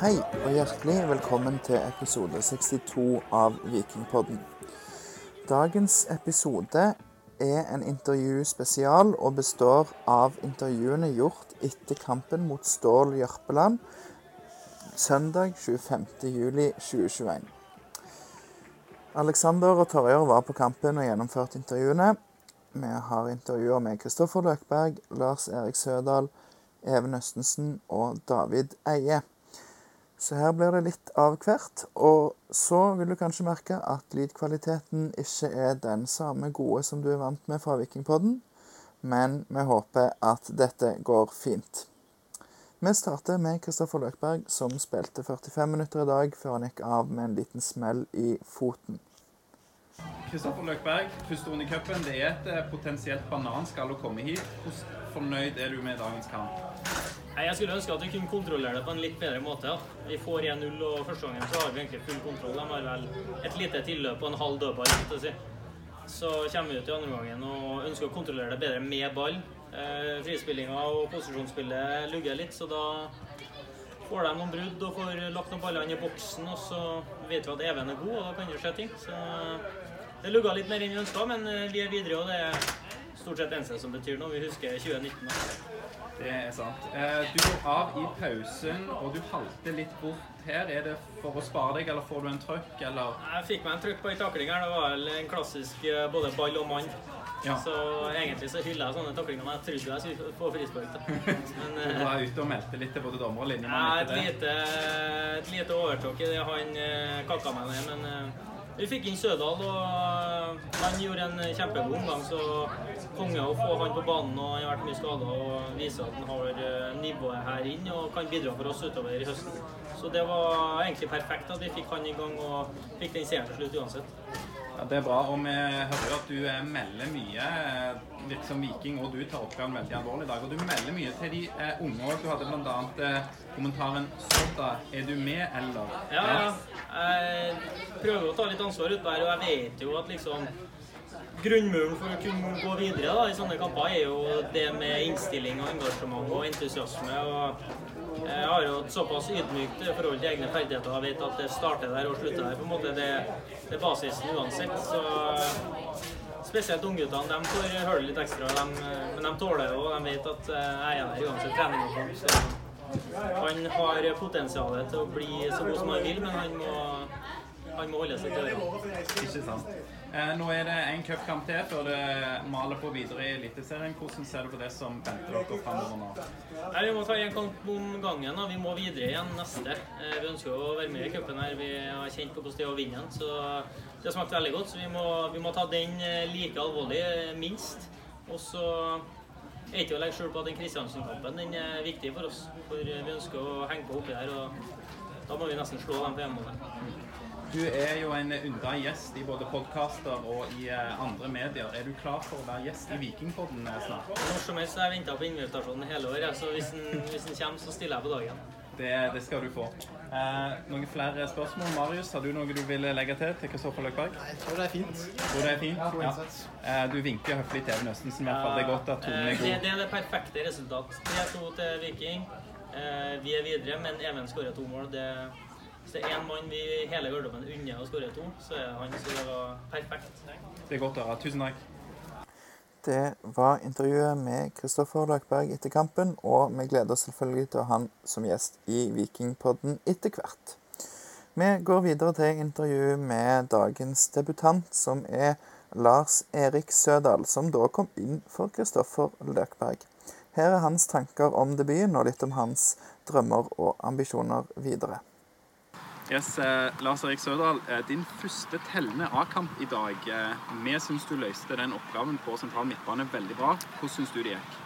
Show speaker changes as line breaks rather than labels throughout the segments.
Hei og hjertelig velkommen til episode 62 av Vikingpodden. Dagens episode er en intervjuspesial og består av intervjuene gjort etter kampen mot Stål Jørpeland søndag 25.07.2021. Alexander og Torjer var på kampen og gjennomførte intervjuene. Vi har intervjuer med Kristoffer Løkberg, Lars Erik Sødal, Even Østensen og David Eie. Så her blir det litt av hvert. Og så vil du kanskje merke at lydkvaliteten ikke er den samme gode som du er vant med fra Vikingpodden, men vi håper at dette går fint. Vi starter med Kristoffer Løkberg, som spilte 45 minutter i dag før han gikk av med en liten smell i foten.
Kristoffer Løkberg, første runde i cupen. Det er et eh, potensielt bananskall å komme hit. Hvor fornøyd er du med dagens kamp?
Nei, Jeg skulle ønske at vi kunne kontrollere det på en litt bedre måte. Ja. Vi får 1-0, og første gangen så har vi egentlig full kontroll. De har vel et lite tilløp og en halv dødball. Si. Så kommer vi ut i andre gangen og ønsker å kontrollere det bedre med ball. Eh, Frispillinga og posisjonsspillet lugger litt, så da får de noen brudd og får lagt noen baller inn i boksen. Og så vet vi at Even er god, og da kan det skje ting. Så det lugga litt mer enn vi ønska, men eh, vi er videre, og det er stort sett eneste som betyr noe. Vi husker 2019. Da.
Det er sant. Eh, Du går av i pausen, og du halter litt bort her. Er det for å spare deg, eller får du en trøkk, eller?
Jeg fikk meg en trøkk på en takling her. Det var vel en klassisk eh, både ball og mann.
Ja.
Så egentlig så hyller jeg sånne taklinger, men jeg trodde jeg skulle få frispark. Men
Du
eh,
var ute og meldte litt til både dommer og
ja,
linjemann
et lite, et lite overtråkk i det han kakka meg ned, men vi fikk inn Sødal, og eh, han gjorde en kjempegod omgang. Så konge å få han på banen, og han har vært mye skada og viser at han har eh, nivået her inn og kan bidra for oss utover i høsten. Så det var egentlig perfekt at vi fikk han i gang og fikk den seieren til slutt uansett.
Ja, det er bra, og vi hører at du eh, melder mye. eh, Virker som viking, og du tar oppgaven veldig alvorlig i dag. Og du melder mye til de eh, unge òg. Du hadde bl.a. Eh, kommentaren 'Sodda, er du med, eller?'
Ja, ja. Jeg prøver å ta litt ansvar utpå her, og jeg vet jo at liksom Grunnmuren for å kunne gå videre da, i sånne kamper er jo det med innstilling og engasjement og entusiasme. og Jeg har jo såpass ydmykt forhold til egne ferdigheter og vet at det starter der og slutter der. på en måte Det, det er basisen uansett. så Spesielt ungguttene de får høre litt ekstra, de, men de tåler det, og de vet at jeg er der uansett trening og. Så han har potensialet til å bli så god som han vil, men han må, han må holde seg til det.
Ikke sant. Eh, nå er det en cupkamp til før det maler på videre i Eliteserien. Hvordan ser du på det som venter dere framover nå?
Nei, Vi må ta en kamp om gangen. Da. Vi må videre igjen neste. Eh, Vi ønsker å være med i cupen her. Vi har kjent på hvordan det er å vinne den. Så det har smakt veldig godt. Så vi må, vi må ta den eh, like alvorlig, minst. Og så er det ikke å legge skjul på at den Kristiansen-kampen den er viktig for oss. For vi ønsker å henge på oppi der. og Da må vi nesten slå dem på hjemmebane.
Du er jo en ynda gjest i både podkaster og i eh, andre medier. Er du klar for å være gjest i Vikingpodden eh, snart?
Når som helst har jeg venta på invitasjonen hele året, så hvis den, hvis den kommer, så stiller jeg på dagen.
Det, det skal du få. Eh, noen flere spørsmål? Marius, har du noe du vil legge til til Kristoffer Løkberg?
Nei, Jeg tror det er fint.
Tror det er fint? Ja,
Ja.
Eh, du vinker høflig til Even Østensen i hvert fall. Det er godt at tonen er
god. Det, det er det perfekte resultat. 3-2 til Viking. Eh, Vi er videre, men Even skårer to mål. Det, hvis det er én mann vi hele garderoben unner å skåre to, så er han. Så det var perfekt.
Det er godt å høre. Tusen takk.
Det var intervjuet med Kristoffer Løkberg etter kampen, og vi gleder oss selvfølgelig til å ha han som gjest i Vikingpodden etter hvert. Vi går videre til intervju med dagens debutant, som er Lars Erik Sødal, som da kom inn for Kristoffer Løkberg. Her er hans tanker om debuten, og litt om hans drømmer og ambisjoner videre.
Yes, eh, Lars Erik Sødal, eh, din første tellende A-kamp i dag. Eh, vi syns du løste den oppgaven på sentral midtbane veldig bra. Hvordan syns du det gikk?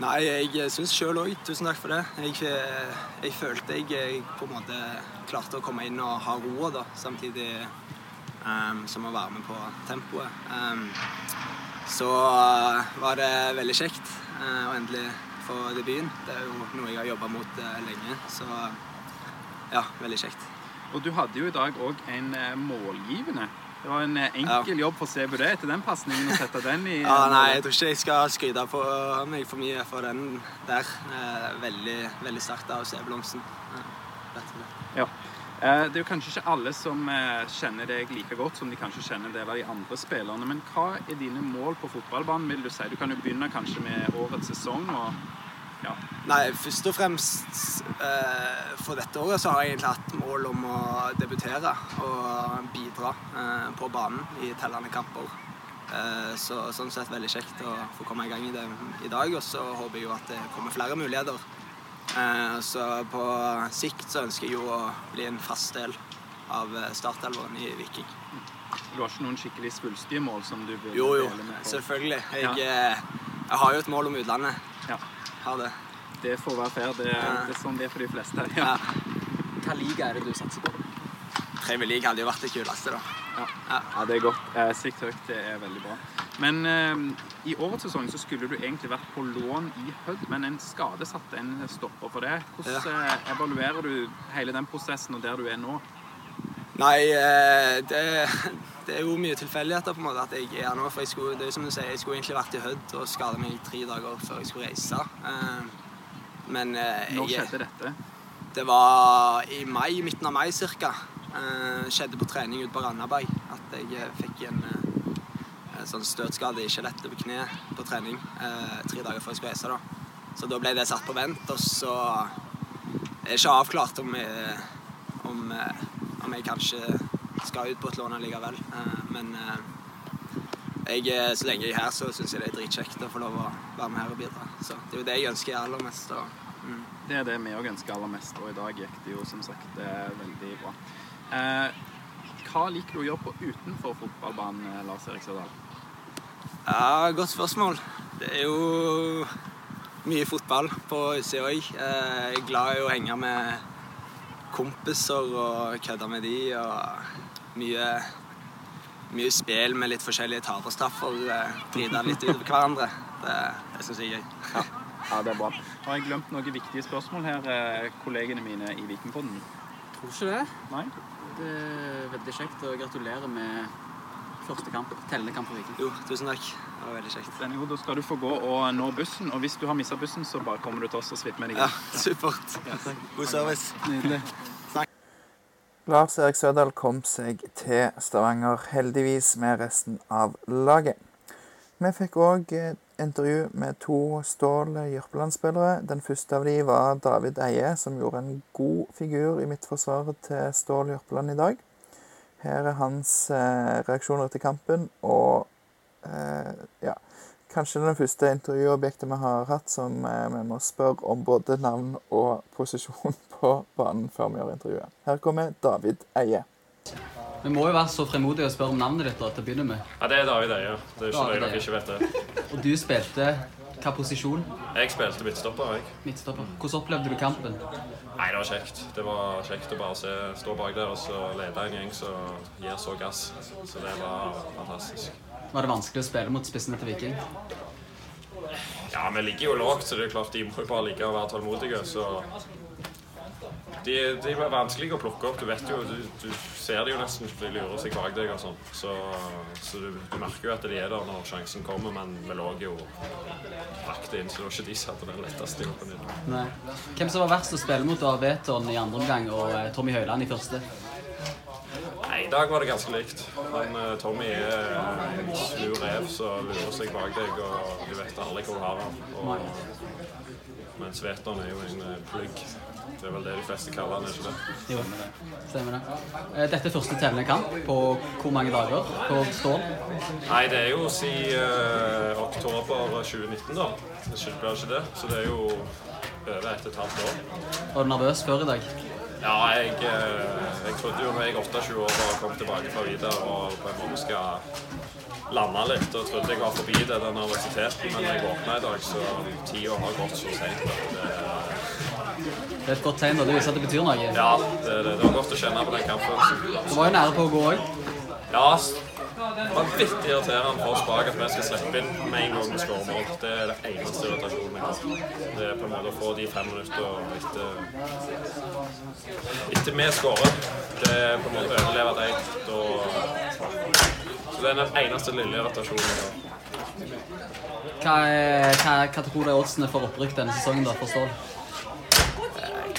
Nei, jeg syns sjøl òg. Tusen takk for det. Jeg, eh, jeg følte jeg, jeg på en måte klarte å komme inn og ha roa, da, samtidig um, som å være med på tempoet. Um, så eh, var det veldig kjekt uh, å endelig få debuten. Det er jo noe jeg har jobba mot uh, lenge, så ja, veldig kjekt.
Og du hadde jo i dag òg en eh, målgivende. Det var en enkel enkel jobb for CBD etter den pasningen å sette den i
Ja, nei, jeg tror ikke jeg skal skryte på meg for mye for den der. Eh, veldig veldig sterkt av C. Blomsten.
Ja. Eh, Det er jo kanskje ikke alle som eh, kjenner deg like godt som de kanskje kjenner en del av de andre spillerne. Men hva er dine mål på fotballbanen, vil du si? Du kan jo begynne kanskje med årets sesong. og ja.
Nei, først og fremst eh, for dette året så har jeg egentlig hatt mål om å debutere og bidra eh, på banen i tellende kamper. Eh, så sånn sett veldig kjekt å få komme i gang i det i dag. Og så håper jeg jo at det kommer flere muligheter. Eh, så på sikt så ønsker jeg jo å bli en fast del av eh, startelveren i Viking.
Du har ikke noen skikkelig svulstige mål som du vil
Jo, jo,
dele med Jo,
selvfølgelig. Jeg,
Ja.
eh, jeg har jo et mål om utlandet.
Ja.
Har det.
Det får være fair. Det,
Ja.
det er sånn det er for de fleste.
Ja.
Ja.
Hva liga er det du satser på?
Premier League hadde jo vært det kuleste, da.
Ja.
Ja.
ja, det er godt. Eh, Sikt høyt, det er veldig bra. Men eh, i årets sesong så skulle du egentlig vært på lån i Hødd, men en skade satte en stopper for det. Hvordan ja. evaluerer du hele den prosessen og der du er nå?
Nei, eh, det, det er jo mye tilfeldigheter på en måte at jeg er her nå. For jeg skulle, det er jo som du sier, jeg skulle egentlig vært i Hødd og skada meg i tre dager før jeg skulle reise. Eh, Men jeg
Når skjedde dette?
det var i mai, midten av mai ca. Eh, skjedde på trening ute på Randaberg at jeg eh, fikk en, eh, en sånn støtskade i skjelettet på kneet på trening eh, tre dager før jeg skulle reise. da. Så da ble det satt på vent, og så er det ikke avklart om om, eh, om jeg kanskje skal ut på et lån allikevel. Eh, men eh, jeg, eh, så lenge jeg er her, så syns jeg det er dritkjekt å få lov å være med her og bidra. Så det er jo det jeg ønsker aller mest. Og, mm.
Det er det vi òg ønsker aller mest, og i dag gikk det jo som sagt veldig bra. Eh, hva liker du å gjøre på utenfor fotballbanen, Lars Erik Sørdal?
Ja, godt spørsmål. Det er jo mye fotball på utsida òg. Jeg er glad i å henge med kompiser og kødda med de. Og mye, mye spill med litt forskjellige taperstraffer. Drite litt utover hverandre. Det, det syns jeg er gøy.
Ja, det er bra. Har jeg glemt noen viktige spørsmål her, eh, kollegene mine i Vikingpodden?
Tror ikke det.
Nei?
Det er veldig kjekt, og gratulerer med første kamp. Tellende kamp for Viking.
Jo, tusen takk. Det var veldig kjekt.
Denne, jo, da skal du få gå og nå bussen, og hvis du har mista bussen, så bare kommer du til oss og svipper med deg
Ja,
supert.
supert. God service.
Nydelig.
Lars Erik Sødal kom seg til Stavanger, heldigvis med resten av laget. Vi fikk òg intervju med to Stål Jørpeland-spillere. Den første av de var David Eie, som gjorde en god figur i midtforsvaret til Stål Jørpeland i dag. Her er hans eh, reaksjoner etter kampen, og eh, ja Kanskje den første intervjuobjektet vi har hatt som eh, vi må spørre om både navn og posisjon på banen før vi gjør intervjuet. Her kommer David Eie.
Vi må jo være så fremodige og spørre om navnet ditt da, til å begynne med.
Ja, det er David Eie. Det er ikke
David
løye dere ikke vet det.
Og du spilte hva posisjon?
Jeg spilte midtstopper, jeg.
Midtstopper. Hvordan opplevde du kampen?
Nei, det var kjekt. Det var kjekt å bare se, stå bak der og så lede en gjeng som gir så gass. Så det var fantastisk.
Var det vanskelig å spille mot spissene til Viking?
Ja, vi ligger jo lågt, så det er klart de må jo bare ligge og være tålmodige. Så de, de er vanskelige å plukke opp. Du vet jo, du, du ser det jo nesten de lurer seg bak deg og sånn. Så, så du, du merker jo at de er der når sjansen kommer, men vi lå jo lagt inn, så det var ikke de som hadde den letteste jobben. i dag.
Hvem som var verst å spille mot av Veton i andre omgang og eh, Tommy Høiland i første?
Nei, I dag var det ganske likt. Han, eh, Tommy er en slu rev som lurer seg bak deg, og du vet aldri hvor du har ham. Mens Veton er jo en eh, plugg. Det er vel det de fleste kaller er ikke det?
Jo, stemmer det. Eh, Dette er første tellende kamp på hvor mange dager på Stål?
Nei, det er jo siden eh, oktober 2019, da. Det skylder ikke det. Så det er jo over et og et halvt år.
Var du nervøs før i dag?
Ja, jeg, eh, jeg trodde jo når jeg var 28 år og kom tilbake fra Vidar og på en måte skal lande litt, og trodde jeg var forbi det, den nervøsiteten, men når jeg våkna i dag, så tida har gått så seint at det,
Det er et godt tegn, da. Det viser at det betyr noe.
ja, det, det, det var godt å kjenne på den kampfølelsen.
Du var jo nære på å gå òg.
Ja, vanvittig irriterende for oss bak at vi skal slippe inn med en gang vi skårer mål. Det er det eneste irritasjonen jeg har. Det er på en måte å få de fem minutter etter etter vi skårer. Det er på en måte å overleve de. Da, så det er den eneste lille irritasjonen jeg har.
Hva, hva, hva tror du er oddsene for opprykk denne sesongen da, for Stål?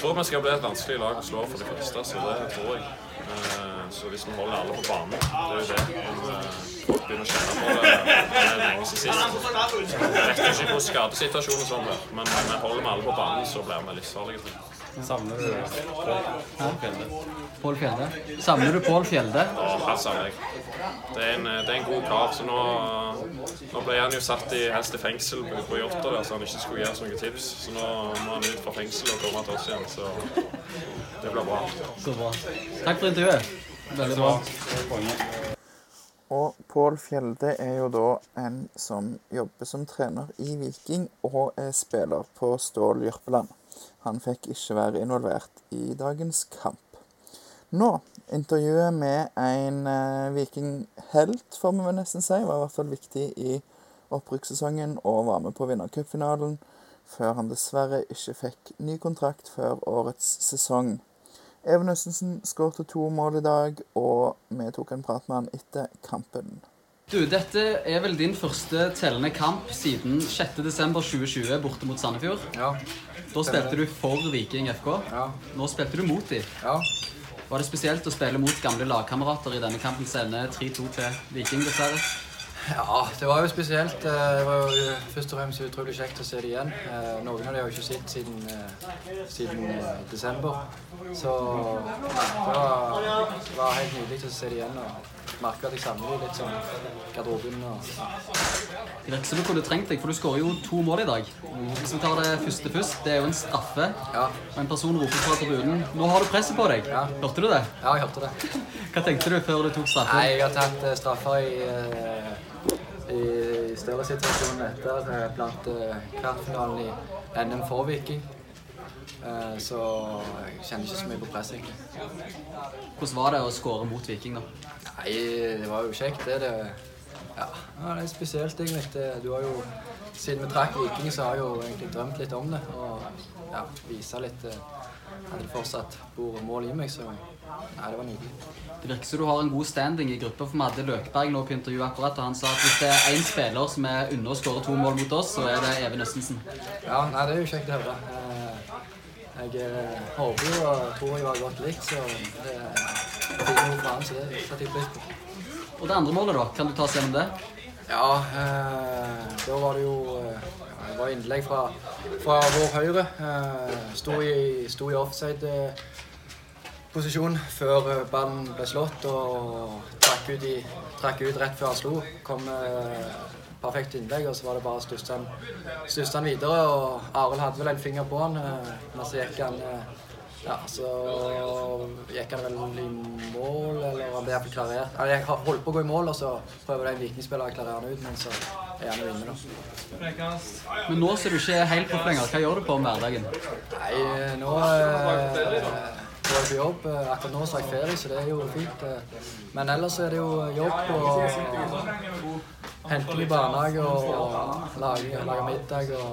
Tror vi skal bli et vanskelig lag å slå for de første, så det tror jeg. Eh, Så hvis vi holder alle på banen, det er jo det. Om eh, folk begynner å kjenne på det det er lenge siden sist. Jeg vet ikke hvor skadesituasjonen er, men vi holder med alle på banen, så blir vi livsfarlige.
Savner du Pål Fjelde?
Pål Fjelde. Savner du Pål Fjelde?
Ja, her savner jeg. Det er, en, det er en god kar. Så nå, nå ble han jo satt i helst i fengsel på, på der, så han ikke skulle gi oss noen tips. Så nå må han ut fra fengsel og komme til oss igjen. Så det blir bra.
Så bra. Takk for intervjuet. Veldig bra.
Og Pål Fjelde er jo da en som jobber som trener i Viking og er spiller på Stål Jørpeland. Han fikk ikke være involvert i dagens kamp. Nå, intervjuet med en eh, Viking-helt, får vi nesten si, var i hvert fall viktig i opprykkssesongen og var med på vinnercupfinalen, før han dessverre ikke fikk ny kontrakt før årets sesong. Even Østensen skåret to mål i dag, og vi tok en prat med han etter kampen.
Du, dette er vel din første tellende kamp siden 6.12.2020 borte mot Sandefjord.
Ja.
Da spilte du for Viking FK.
Ja.
Nå spilte du mot dem.
ja.
Var det spesielt å spille mot gamle lagkamerater i denne kampen som ender 3-2 til Viking, dessverre?
Ja, det var jo spesielt. Eh, Det var jo først og fremst utrolig kjekt å se det igjen. Eh, Noen av dem har jo ikke sett siden, eh, siden eh, desember. Så det var, det var helt nydelig å se det igjen og merke at jeg savner litt sånn garderoben. Og,
Det virker som du kunne trengt deg, for du skårer jo to mål i dag. Hvis vi tar det første først, det er jo en straffe.
ja,
Og en person roper fra tribunen 'Nå har du presset på deg'.
Ja.
Hørte du det?
ja, jeg hørte det.
Hva tenkte du før du tok straffen?
Nei, jeg har tatt eh, straffer i, eh, i større situasjoner etter eh, blant eh, kvartfinalen i NM for Viking. Eh, Så jeg kjenner ikke så mye på press, egentlig.
Hvordan var det å skåre mot Viking, da?
Nei, det var jo kjekt, det. det ja, det er spesielt, egentlig. Du har jo, siden vi trakk Viking, så har jeg jo egentlig drømt litt om det. Og ja, vise litt Hadde at det fortsatt bor mål i meg, så nei, det var nydelig.
Det virker som du har en god standing i gruppa, for vi hadde Løkberg nå på intervju akkurat, og han sa at hvis det er én spiller som er unna å skåre to mål mot oss, så er det Even Østensen.
Ja, nei, det er jo kjekt å høre. Jeg eh, håper jo og tror jeg har gått likt, så det er fra han, så det setter jeg pris på.
Og det andre målet, da? Kan du ta oss gjennom det?
Ja, eh, da var det jo eh, ja, Det var innlegg fra, fra vår høyre. Eh, sto i, sto i offside-posisjon før eh, ballen ble slått og trakk ut, i, trakk ut rett før han slo. Kom eh, perfekt innlegg, og så var det bare å stusse han, videre. Og Arild hadde vel en finger på han, eh, men så gikk han eh, ja, så gikk han vel i mål, eller han ble iallfall klarert. Han holdt på å gå i mål, og så prøver en vikingspiller å klarere han ut, men så er han jo inne, da.
Men nå ser du ikke helt på lenger. Hva gjør du på om hverdagen?
Nei, nå eh, går jeg på jobb. Eh, Akkurat nå så har jeg ferie, så det er jo fint. eh. Men ellers er det jo jobb og henting i barnehage og lage, lage middag. Og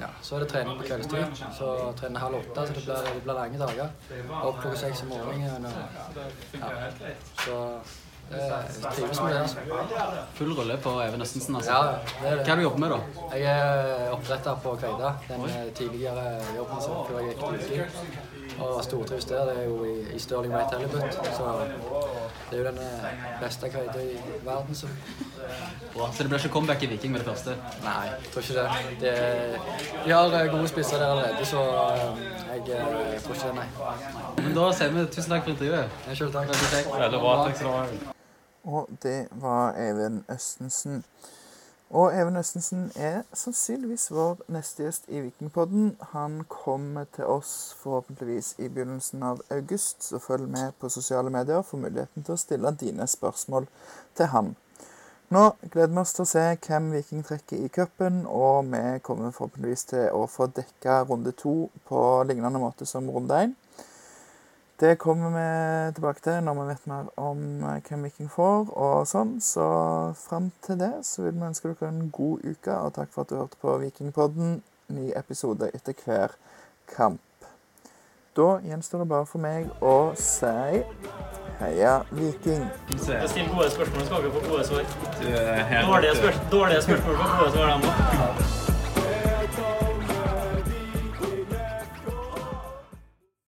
ja, så er det trening på kveldstid. Så trener halv åtte, så det blir, det blir lange dager. Opp klokka seks om morgenen. Og, ja. Så trives med det. altså.
Full rulle på Even Østensen, altså.
Ja, det er
Hva
det.
er det du jobber med, da?
Jeg er oppdretter på Kveida, den eh, tidligere jobben som før jeg gikk til. Og stortrives der. Det er jo i, i Stirling White Halibut. Så det er jo den eh, beste kveita i verden. Så
Bra. Så det blir ikke comeback i Viking med det første?
nei, jeg tror ikke det. det de har eh, gode spisser der allerede, så jeg, jeg eh, tror ikke det, nei.
Men da sier vi tusen takk for intervjuet.
Ja, Selv takk.
Veldig
bra. Takk skal du ha.
Og det var Even Østensen. Og Even Østensen er sannsynligvis vår neste gjest i Vikingpodden. Han kommer til oss forhåpentligvis i begynnelsen av august, så følg med på sosiale medier for muligheten til å stille dine spørsmål til han. Nå gleder vi oss til å se hvem Viking trekker i cupen, og vi kommer forhåpentligvis til å få dekka runde to på lignende måte som runde én. Det kommer vi tilbake til når vi vet mer om eh, hvem Viking får og sånn. Så fram til det så vil vi ønske dere en god uke, og takk for at du hørte på Vikingpodden. Ny episode etter hver kamp. Da gjenstår det bare for meg å si heia Viking.
Jeg stiller gode spørsmål, skal ikke få gode svar. Dårlige, spørsmål, dårlige spørsmål får gode svar, dem òg.